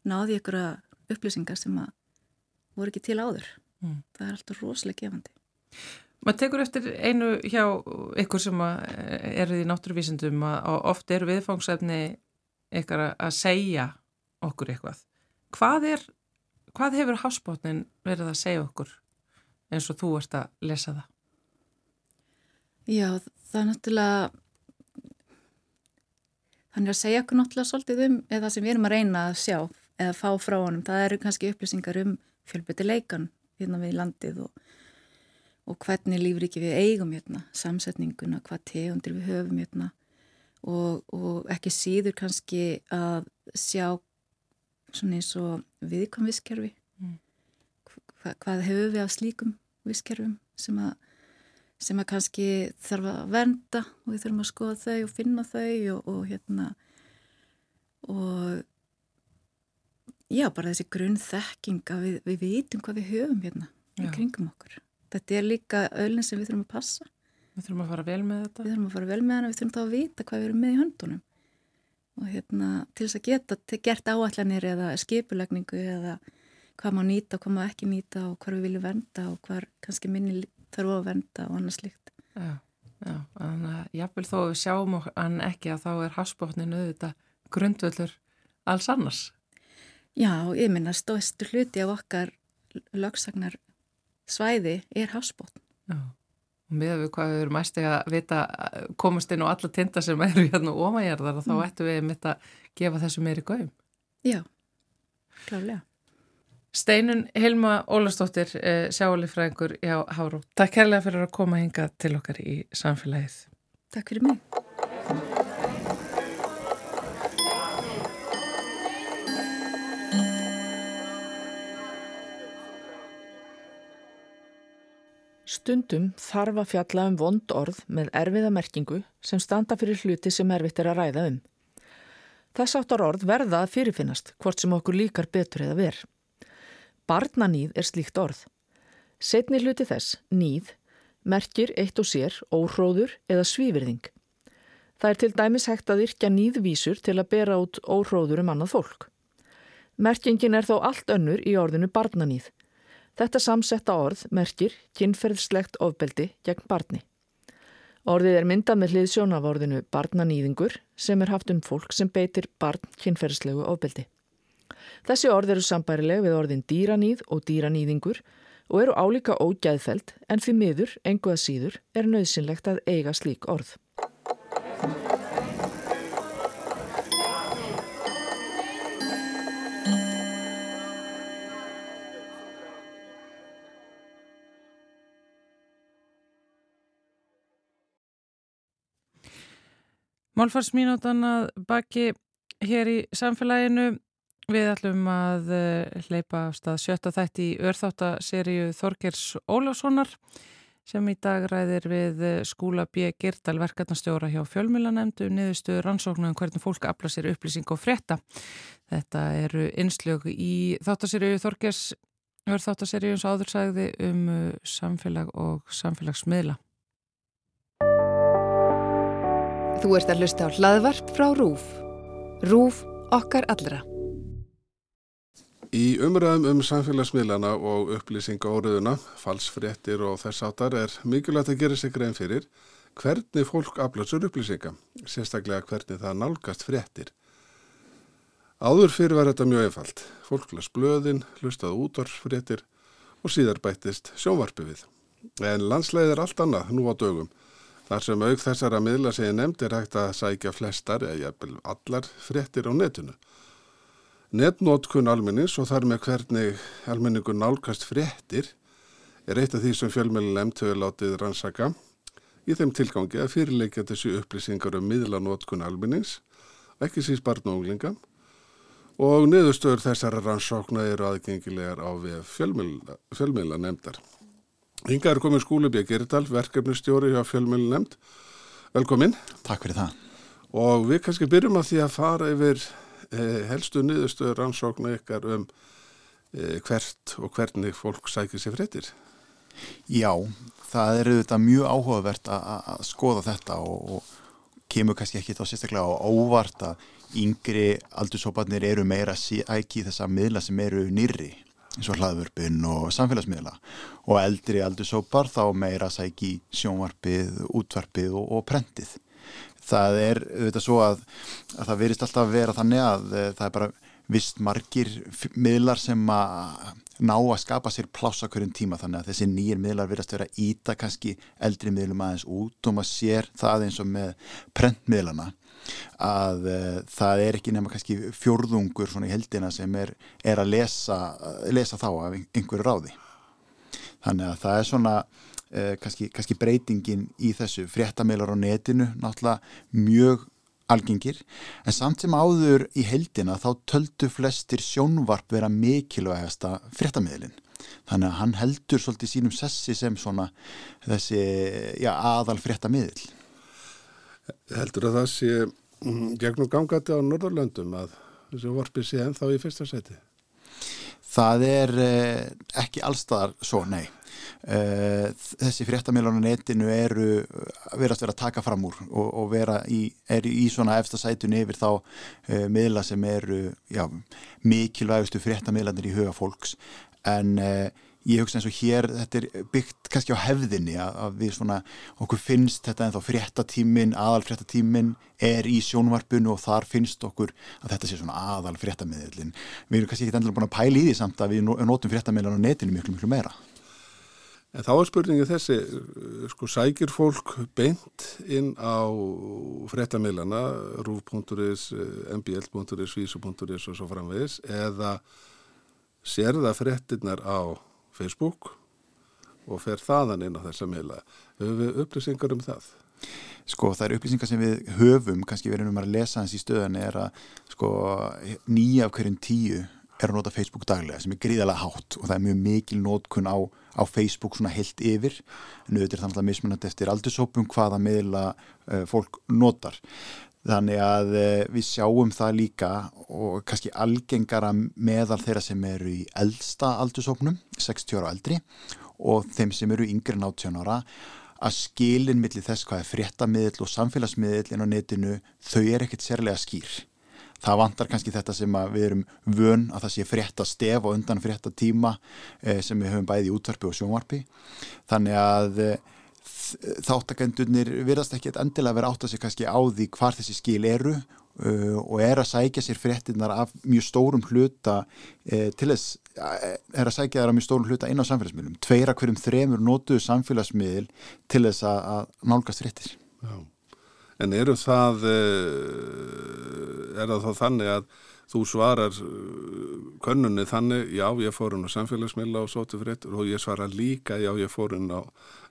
náði ykkur upplýsingar sem að voru ekki til áður. Mm. Það er alltaf rosalega gefandi. Maður tekur eftir einu hjá ykkur sem eru í náttúruvísindum að oft eru viðfangsefni ykkur að segja okkur eitthvað. Hvað er hvað hefur hafsbótnin verið að segja okkur eins og þú ert að lesa það? Já, það er náttúrulega þannig að segja okkur náttúrulega svolítið um eða sem við erum að reyna að sjá eða fá frá honum, það eru kannski upplýsingar um fjölbytti leikan hérna við landið og, og hvernig lífriki við eigum hérna, samsetninguna, hvað tegundir við höfum hérna og, og ekki síður kannski að sjá svona eins og viðkom visskerfi mm. Hva, hvað hefur við af slíkum visskerfum sem að sem að kannski þarf að vernda og við þurfum að skoða þau og finna þau og, og hérna og Já, bara þessi grunn þekking að við, við vitum hvað við höfum hérna í kringum okkur. Þetta er líka öllin sem við þurfum að passa. Við þurfum að fara vel með þetta. Við þurfum að fara vel með hana, við þurfum þá að vita hvað við erum með í höndunum. Og hérna, til þess að geta gert áallanir eða skipulegningu eða hvað má nýta og hvað má ekki nýta og hvað við viljum venda og hvað kannski minni þarf að venda og annað slikt. Já, já, þannig að jáfnvel þó við sjáum hann ekki að þá er hafsbótninu auðvitað grundvöldur alls annars. Já, ég minna stóðstu hluti af okkar lögsagnar svæði er hafsbótn. Já, með við hvað við erum mæst að vita komast inn á alla tinda sem eru hérna ómægjarðar og þá mm. ættum við mitt að gefa þessu meiri gauðum. Já, klálega. Steinun Hilma Ólastóttir, eh, sjáalifræðingur hjá Háró. Takk kærlega fyrir að koma hinga til okkar í samfélagið. Takk fyrir mig. Stundum þarf að fjalla um vond orð með erfiða merkingu sem standa fyrir hluti sem erfitt er að ræða um. Þess áttar orð verða að fyrirfinnast hvort sem okkur líkar betur eða ver. Barnanýð er slíkt orð. Setni hluti þess, nýð, merkir eitt og sér, óhróður eða svívirðing. Það er til dæmis hægt að yrkja nýðvísur til að bera út óhróður um annað fólk. Merkingin er þó allt önnur í orðinu barnanýð. Þetta samsetta orð merkir kynferðslegt ofbeldi gegn barni. Orðið er myndað með hliðsjón af orðinu barnanýðingur sem er haft um fólk sem beitir barn kynferðslegu ofbeldi. Þessi orð eru sambærileg við orðin dýranýð og dýranýðingur og eru álíka ógæðfelt en því miður, enguða síður, er nöðsynlegt að eiga slík orð. Málfarsmínútan að baki hér í samfélaginu. Við ætlum að eh, hleypa af stað sjötta þætti í örþáttaseríu Þorgers Ólássonar sem í dag ræðir við eh, skúla B. Girdal verkefnastjóra hjá fjölmjölanemndu niðurstu rannsóknum um hvernig fólk afla sér upplýsing og frétta. Þetta eru einslög í þáttaseríu Þorgers örþáttaseríu eins og áðursæði um eh, samfélag og samfélagsmiðla. Þú ert að hlusta á hlaðvarp frá RÚF. RÚF okkar allra. Í umræðum um samfélagsmiðlana og upplýsinga óriðuna, falsfréttir og þess áttar er mikilvægt að gera sig grein fyrir hvernig fólk aflötsur upplýsinga, sérstaklega hvernig það nálgast fréttir. Áður fyrir var þetta mjög einfalt. Fólk las blöðin, hlustaði útvarsfréttir og síðar bættist sjónvarpi við. En landsleið er allt annað nú á dögum. Þar sem auk þessara miðla sem ég nefnd er hægt að sækja flestar eða allar fréttir á netinu. Netnótkun almennings og þar með hvernig almenningur nálgast fréttir er eitt af því sem nefnd hefur látið rannsaka í þeim tilgangi að fyrirleikja þessu upplýsingar um miðlanótkun almennings, ekki síst barn og unglinga og niðurstöður þessara rannsókna eru aðgengilegar á fjölmjöla nefndar. Hinga er komin skúlubíð Gerdal, verkefnustjóri hjá fjölmjölu nefnd. Velkomin. Takk fyrir það. Og við kannski byrjum að því að fara yfir eh, helstu niðurstöður rannsóknu ykkar um eh, hvert og hvernig fólk sækir sér fréttir. Já, það er auðvitað mjög áhugavert að skoða þetta og, og kemur kannski ekki þá sérstaklega á óvart að yngri aldursóparnir eru meira sæki þessa miðla sem eru nýri eins og hlaðvörpun og samfélagsmiðla. Og eldri aldursópar þá meira sæki sjónvarpið, útvarpið og, og prentið. Það er auðvitað svo að, að það verist alltaf að vera þannig að e, það er bara vist margir miðlar sem að ná að skapa sér plássa hverjum tíma. Þannig að þessi nýjir miðlar verðast vera íta kannski eldri miðlum aðeins út og maður sér það eins og með prentmiðlana að uh, það er ekki nema kannski fjörðungur svona í heldina sem er, er að lesa, lesa þá af einhverju ráði. Þannig að það er svona uh, kannski, kannski breytingin í þessu. Fréttameilar á netinu náttúrulega mjög algengir en samt sem áður í heldina þá töldu flestir sjónvarp vera mikilvægasta fréttameilin þannig að hann heldur svolítið sínum sessi sem svona þessi já, aðal fréttameil heldur að það sé mm, gegnum gangati á Norðurlöndum að þessi vorpi sé ennþá í fyrsta seti? Það er uh, ekki allstaðar svo, nei. Uh, þessi fréttamiljónu netinu eru verast vera að taka fram úr og, og vera í, í svona efsta sætun yfir þá uh, miðla sem eru já, mikilvægustu fréttamiljanir í huga fólks en uh, ég hugsa eins og hér þetta er byggt kannski á hefðinni að, að við svona, okkur finnst þetta en þá fréttatímin, aðal fréttatímin er í sjónvarpunu og þar finnst okkur að þetta sé svona aðal fréttamiðlin við erum kannski ekki endilega búin að pæla í því samt að við notum fréttamiðlan á netinu miklu miklu meira. En þá er spurningi þessi, sko sækir fólk beint inn á frettamilana, rúf.is, mbl.is, vísu.is og svo framvegis eða sér það frettinnar á Facebook og fer þaðan inn á þessa mila. Höfum við upplýsingar um það? Sko það eru upplýsingar sem við höfum, kannski við erum að lesa hans í stöðan er að sko nýja af hverjum tíu er að nota Facebook daglega sem er gríðalega hátt og það er mjög mikil nótkun á, á Facebook svona heilt yfir en auðvitað er það alltaf mismunandi eftir aldursópum hvaða miðla uh, fólk notar þannig að uh, við sjáum það líka og kannski algengara meðal þeirra sem eru í eldsta aldursópnum 60 ára og eldri og þeim sem eru yngri en 18 ára að skilin millir þess hvað er fréttamiðl og samfélagsmiðl inn á netinu þau er ekkert sérlega skýr. Það vantar kannski þetta sem við erum vön að það sé frétta stef og undan frétta tíma eh, sem við höfum bæði í útvarpi og sjónvarpi. Þannig að eh, þáttakendunir virðast ekki endilega vera átt að sé kannski á því hvar þessi skil eru uh, og er að sækja sér fréttinnar af mjög stórum hluta uh, til þess, uh, er að sækja þær af mjög stórum hluta inn á samfélagsmiðlum. Tveira hverjum þremur nótuðu samfélagsmiðl til þess að nálgast fréttir. Já. En eru það, eh, er það þá þannig að þú svarar eh, könnunni þannig, já ég fór hún á samfélagsmiðla og sóti fréttur og ég svara líka, já ég fór hún á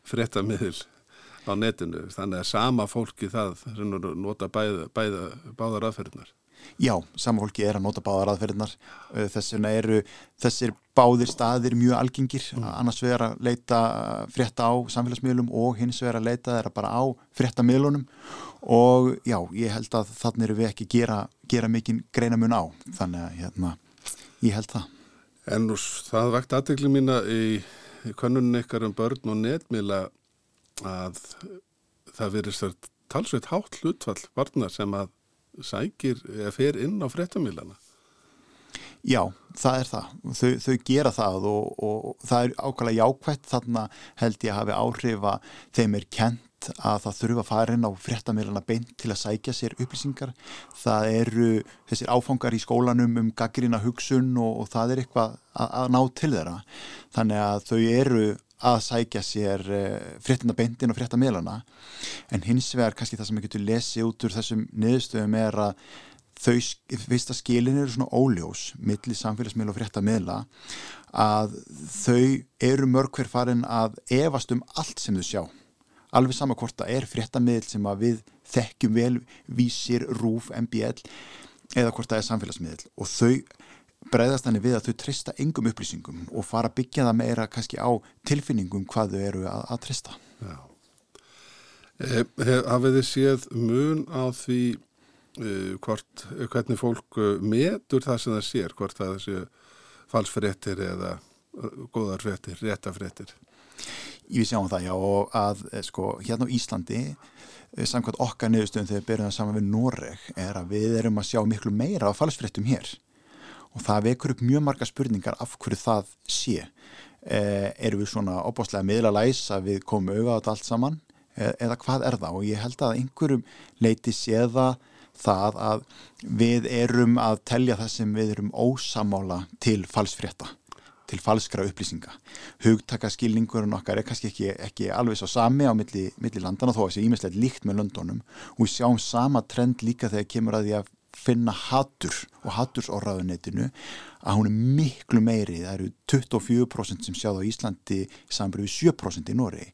fréttamiðl á netinu. Þannig að sama fólki það nota bæða, bæða, báðar aðferðnar. Já, sama fólki er að nota báðar aðferðnar. Eh, þess vegna eru þessir báðir staðir mjög algengir. Mm. Annars vegar að leita frétta á samfélagsmiðlum og hins vegar að leita þeirra bara á fréttamiðlunum og já, ég held að þannig eru við ekki gera, gera mikinn greina mun á. Þannig að hérna, ég held það. En úr, það vekt aðtegli mína í, í konunni ykkar um börn og netmila að það verist að talsveit hátt hlutfall barna sem að sækir eða fer inn á frettamilana Já, það er það. Þau, þau gera það og, og það er ákvæmlega jákvæmt þarna held ég að hafi áhrif að þeim er kent að það þurfa að fara inn á fréttamilana beint til að sækja sér upplýsingar. Það eru þessir áfangar í skólanum um gaggrina hugsun og, og það er eitthvað að, að ná til þeirra. Þannig að þau eru að sækja sér eh, fréttina beintin og fréttamilana en hins vegar kannski það sem ég getur lesið út úr þessum niðurstöðum er að þau fyrsta skilin eru svona óljós millir samfélagsmiðla og fréttamila að þau eru mörg hver farin að evast um allt sem þau sjá alveg sama hvort það er fréttamiðl sem að við þekkjum vel, vísir, rúf, MBL eða hvort það er samfélagsmiðl og þau breyðast þannig við að þau trista engum upplýsingum og fara að byggja það meira kannski á tilfinningum hvað þau eru að, að trista. Já. Eh, hafið þið séð mun á því hvort, hvernig fólk eh, metur það sem það sér, hvort það séu falsfréttir eða góðarfréttir, réttafréttir? Við sjáum það já og að eh, sko hérna á Íslandi eh, samkvæmt okkar niðurstöðum þegar við byrjum það saman við Noreg er að við erum að sjá miklu meira af falsfréttum hér. Og það vekur upp mjög marga spurningar af hverju það sé. Eh, erum við svona opáslega miðla læs að við komum á þetta allt saman eða hvað er það? Og ég held að einhverjum leiti séða það að við erum að telja það sem við erum ósamála til falsfrétta til falskra upplýsinga. Hugtakaskilningurinn okkar er kannski ekki, ekki alveg svo sami á milli, milli landana þó að þessi ímislegt líkt með löndunum og við sjáum sama trend líka þegar kemur að því að finna hattur og hattursorraðunetinu að hún er miklu meiri, það eru 24% sem sjáðu á Íslandi saman við 7% í Nóri.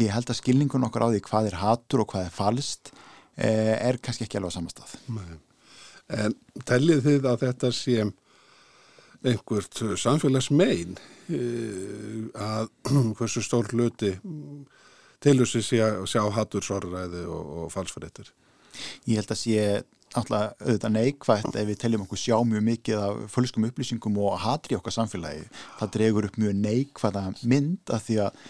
Ég held að skilningun okkar á því hvað er hattur og hvað er falst eh, er kannski ekki alveg á samastað. En tellið þið að þetta sé einhvert samfélagsmein eh, að hversu stór hluti til þess að sjá hattursorðræði og, og falsfærittir? Ég held að sé náttúrulega auðvitað neikvægt ef við teljum okkur sjá mjög mikið af fölskum upplýsingum og hatri okkar samfélagi. Það dregur upp mjög neikvæða mynd að því að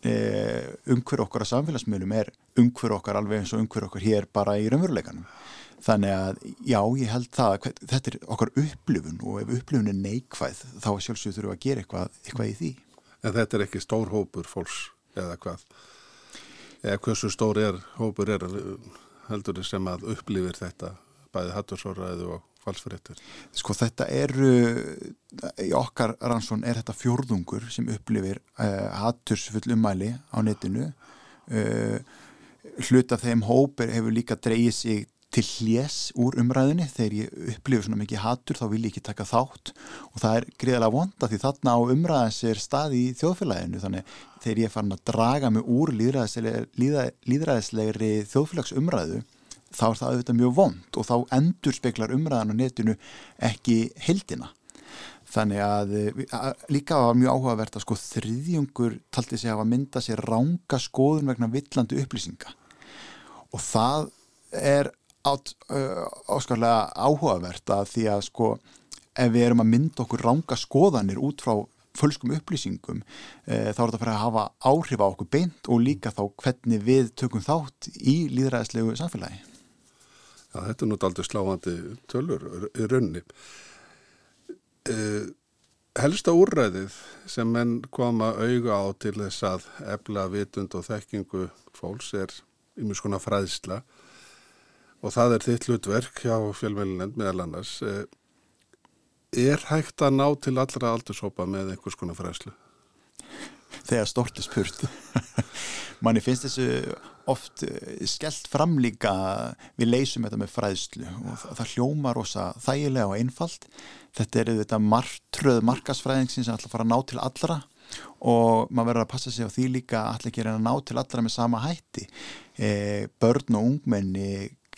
umhver okkar á samfélagsmiðlum er umhver okkar alveg eins og umhver okkar hér bara í raunveruleikanum. Þannig að já, ég held það að þetta er okkar upplifun og ef upplifun er neikvæð þá sjálfsögur þurfum að gera eitthvað, eitthvað í því. En þetta er ekki stór hópur fólks eða hvað? Eða hversu stór er hópur er heldur sem að upplifir þetta bæði hattursóraði og falsfyrirtur? Sko þetta eru, í okkar rannsón er þetta fjórðungur sem upplifir uh, hattursfull ummæli á netinu. Uh, hluta þeim hópur hefur líka dreyið sig til hljés úr umræðinni þegar ég upplifur svona mikið hattur þá vil ég ekki taka þátt og það er greiðilega vonda því þarna á umræðin sér staði í þjóðfélaginu þannig þegar ég fann að draga mig úr líðræðislegri þjóðfélagsumræðu þá er það auðvitað mjög vond og þá endur speklar umræðan á netinu ekki heldina þannig að, að líka var mjög áhugavert að sko þriðjungur taldi sig að mynda sér ránga skoðun vegna villandi upplýsinga. Og það er át, uh, áskarlega áhugavert að því að sko ef við erum að mynda okkur ránga skoðanir út frá fölskum upplýsingum uh, þá er þetta að fara að hafa áhrif á okkur beint og líka þá hvernig við tökum þátt í líðræðislegu samfélagi Já, þetta er nút aldrei sláandi tölur í raunni. Eh, helsta úrræðið sem menn koma auga á til þess að efla vitund og þekkingu fólks er í mjög skona fræðsla og það er þitt hlutverk hjá fjölmjölunend meðal annars. Eh, er hægt að ná til allra aldurshópa með einhvers konar fræðslu? Þegar stort er spurt. Manni finnst þessu oft eh, skellt fram líka við leysum þetta með fræðslu og það hljóma rosa þægilega og einfalt. Þetta er þetta martröð markasfræðingsins sem ætla að fara að ná til allra og maður verður að passa sig á því líka að ætla ekki að ná til allra með sama hætti. E, börn og ungmenni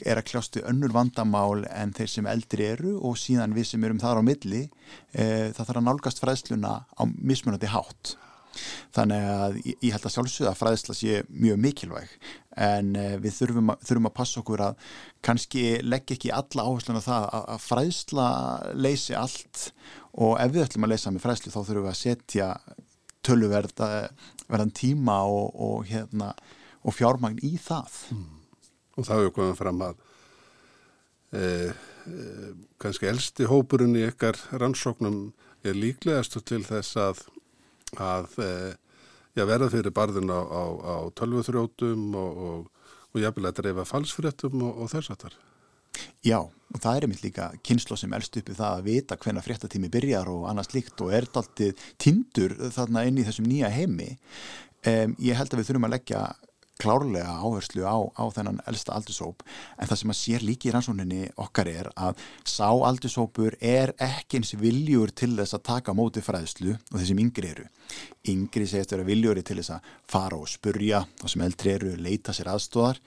er að kljástu önnur vandamál en þeir sem eldri eru og síðan við sem erum þar á milli e, það þarf að nálgast fræðsluna á mismunandi hátt þannig að ég held að sjálfsögða að fræðsla sé mjög mikilvæg. En eh, við þurfum að, þurfum að passa okkur að kannski leggja ekki alla áherslu á það að, að fræðsla leysi allt. Og ef við ætlum að leysa með fræðslu þá þurfum við að setja tölverðan tíma og, og, hérna, og fjármagn í það. Mm. og það hefur komið fram að e, e, kannski elsti hópurinn í ykkar rannsóknum er líklegastu til þess að að eh, já, verða fyrir barðin á, á, á tölvuþrjótum og, og, og jafnvel að dreifa falsfréttum og, og þess að þar. Já, og það er einmitt líka kynslo sem elst uppi það að vita hvenna fréttatími byrjar og annars líkt og er alltið tindur þarna inn í þessum nýja heimi. Um, ég held að við þurfum að leggja klárlega áherslu á, á þennan elsta aldursóp en það sem að sér líki í rannsóninni okkar er að sá aldursópur er ekki eins viljur til þess að taka móti fræðslu og þessum yngri eru. Yngri segist að vera viljuri til þess að fara og spurja þá sem eldri eru, leita sér aðstóðar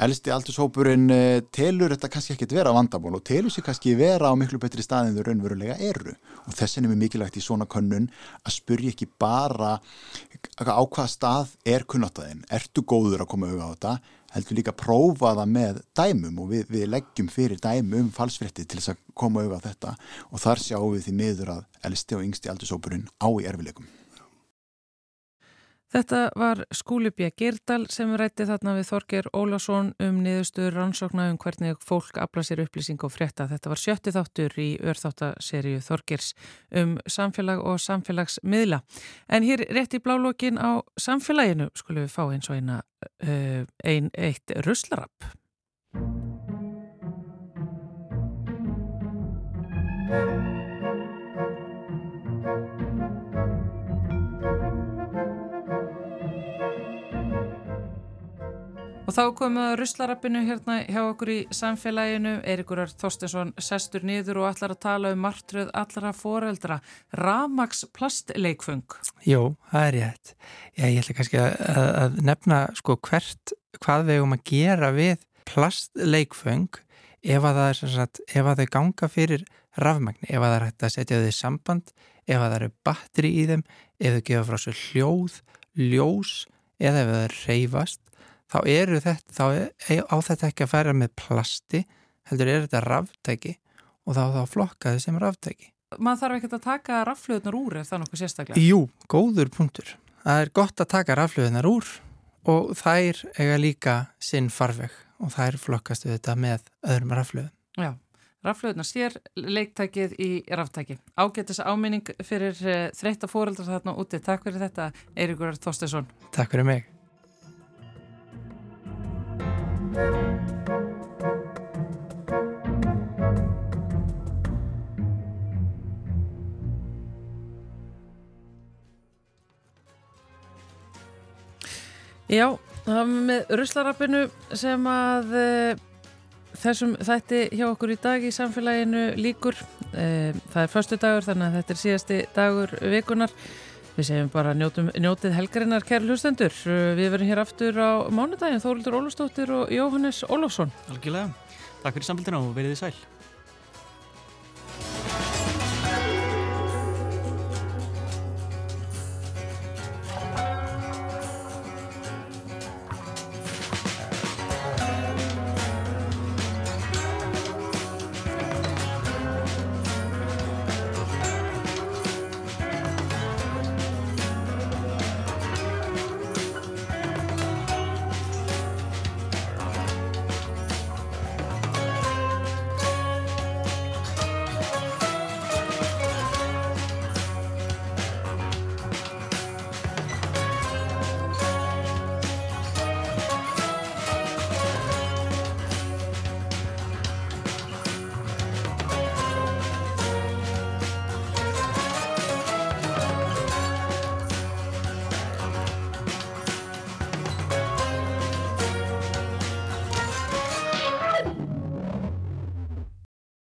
elsti aldurshópurinn eh, telur þetta kannski ekki vera vandamál og telur sér kannski vera á miklu betri stað en þau raunverulega eru. Og þess vegna er mér mikilvægt í svona könnun að spurja ekki bara á hvaða stað er kunnátaðinn ertu góður að koma auðvitað á þetta? Heldur líka að prófa það með dæmum og við, við leggjum fyrir dæmum um falsfrétti til þess að koma auðvitað á þetta. Og þar sjáum við því miður að elsti og yngsti aldurshópurinn á í erfileikum Þetta var Skúlubja Girdal sem rætti þarna við Þorger Ólason um niðurstöður rannsókna um hvernig fólk afla sér upplýsing og frétta. Þetta var sjötti þáttur í örþáttaserju Þorgers um samfélag og samfélagsmiðla. En hér rétt í blálókin á samfélaginu skulum við fá eins og eina uh, ein eitt ruslarapp. Og þá komum við að ruslarappinu hérna hjá okkur í samfélaginu. Eirikurar Þorstinsson sestur niður og allar að tala um martröð allara foreldra. Ramags plastleikfung. Jú, það er rétt. Já, ég ætla kannski að, að nefna sko hvert, hvað við erum að gera við plastleikfung ef að það er sagt, ef að þau ganga fyrir rafmagni, ef að það er hægt að setja þau í samband, ef að það eru batteri í þeim, ef þau gefa frá sér hljóð, ljós eða ef það er reyfast þá eru þetta, þá á þetta ekki að færa með plasti, heldur er þetta ráftæki og þá þá flokkaði sem ráftæki. maður þarf ekkert að taka rafluðunar úr ef það er nokkuð sérstaklega. Jú, góður punktur. Það er gott að taka rafluðunar úr og þær eiga líka sinn farveg og þær flokkastu þetta með öðrum rafluðum. Já, rafluðunar sér leiktækið í ráftæki. Ágætis áminning fyrir uh, þreytta fóreldrar þarna úti. Takk fyrir þetta, Eirikur Þorstesson. Takk fyrir mig. Já, það var með ruslarappinu sem að uh, þessum þætti hjá okkur í dag í samfélaginu líkur. Uh, það er förstu dagur þannig að þetta er síðasti dagur vikunar. Við segjum bara njótum, njótið helgarinnar kæri hlustendur. Uh, við verum hér aftur á mánudagin, Þórildur Ólafstóttir og Jóhannes Ólafsson. Algjörlega. Takk fyrir samfélgina og verið þið sæl.